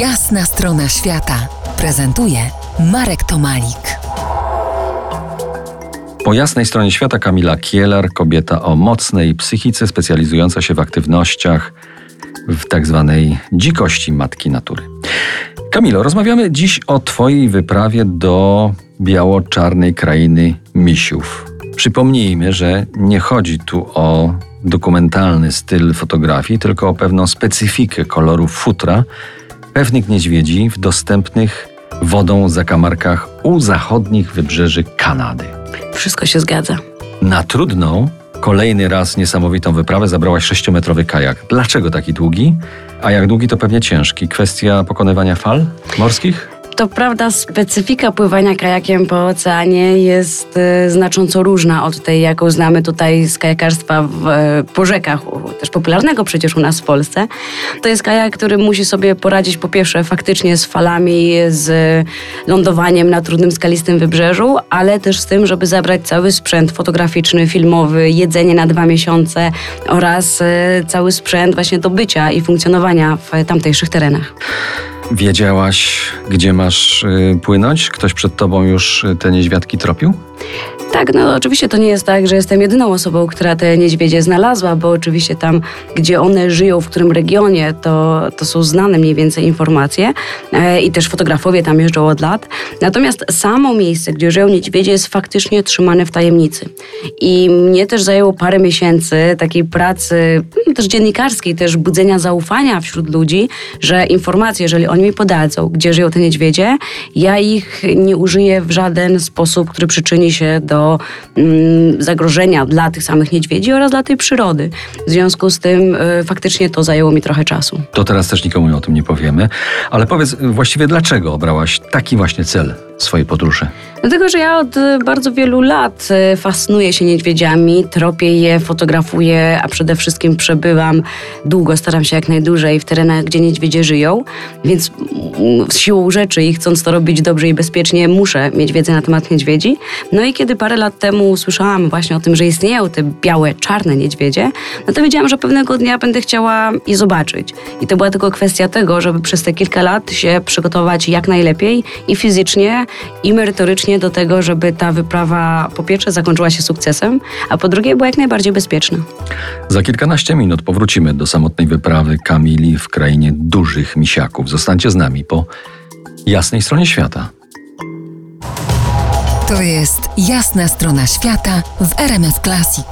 Jasna strona świata prezentuje Marek Tomalik. Po jasnej stronie świata Kamila Kielar, kobieta o mocnej psychice, specjalizująca się w aktywnościach w tak zwanej dzikości matki natury. Kamilo, rozmawiamy dziś o Twojej wyprawie do biało-czarnej krainy misiów. Przypomnijmy, że nie chodzi tu o dokumentalny styl fotografii, tylko o pewną specyfikę kolorów futra pewnych niedźwiedzi w dostępnych wodą zakamarkach u zachodnich wybrzeży Kanady. Wszystko się zgadza. Na trudną, kolejny raz niesamowitą wyprawę zabrałaś sześciometrowy kajak. Dlaczego taki długi? A jak długi to pewnie ciężki. Kwestia pokonywania fal morskich? To prawda, specyfika pływania kajakiem po oceanie jest y, znacząco różna od tej, jaką znamy tutaj z kajakarstwa w, y, po rzekach, też popularnego przecież u nas w Polsce. To jest kajak, który musi sobie poradzić po pierwsze faktycznie z falami, z lądowaniem na trudnym, skalistym wybrzeżu, ale też z tym, żeby zabrać cały sprzęt fotograficzny, filmowy, jedzenie na dwa miesiące oraz y, cały sprzęt właśnie do bycia i funkcjonowania w tamtejszych terenach. Wiedziałaś, gdzie masz y, płynąć? Ktoś przed tobą już y, te niedźwiadki tropił? Tak, no oczywiście to nie jest tak, że jestem jedyną osobą, która te niedźwiedzie znalazła, bo oczywiście tam, gdzie one żyją, w którym regionie, to, to są znane mniej więcej informacje e, i też fotografowie tam jeżdżą od lat. Natomiast samo miejsce, gdzie żyją niedźwiedzie jest faktycznie trzymane w tajemnicy. I mnie też zajęło parę miesięcy takiej pracy, no, też dziennikarskiej, też budzenia zaufania wśród ludzi, że informacje, jeżeli oni mi podadzą, gdzie żyją te niedźwiedzie, ja ich nie użyję w żaden sposób, który przyczyni się do mm, zagrożenia dla tych samych niedźwiedzi oraz dla tej przyrody. W związku z tym y, faktycznie to zajęło mi trochę czasu. To teraz też nikomu o tym nie powiemy. Ale powiedz właściwie, dlaczego obrałaś taki właśnie cel swojej podróży? Dlatego, że ja od y, bardzo wielu lat y, fascynuję się niedźwiedziami, tropię je, fotografuję, a przede wszystkim przebywam długo, staram się jak najdłużej w terenach, gdzie niedźwiedzie żyją, więc mm, z siłą rzeczy i chcąc to robić dobrze i bezpiecznie, muszę mieć wiedzę na temat niedźwiedzi. No i kiedy parę lat temu usłyszałam właśnie o tym, że istnieją te białe, czarne niedźwiedzie, no to wiedziałam, że pewnego dnia będę chciała je zobaczyć. I to była tylko kwestia tego, żeby przez te kilka lat się przygotować jak najlepiej i fizycznie, i merytorycznie do tego, żeby ta wyprawa po pierwsze zakończyła się sukcesem, a po drugie była jak najbardziej bezpieczna. Za kilkanaście minut powrócimy do samotnej wyprawy Kamili w krainie dużych misiaków. Zostańcie z nami po jasnej stronie świata. To jest jasna strona świata w RMS Classic.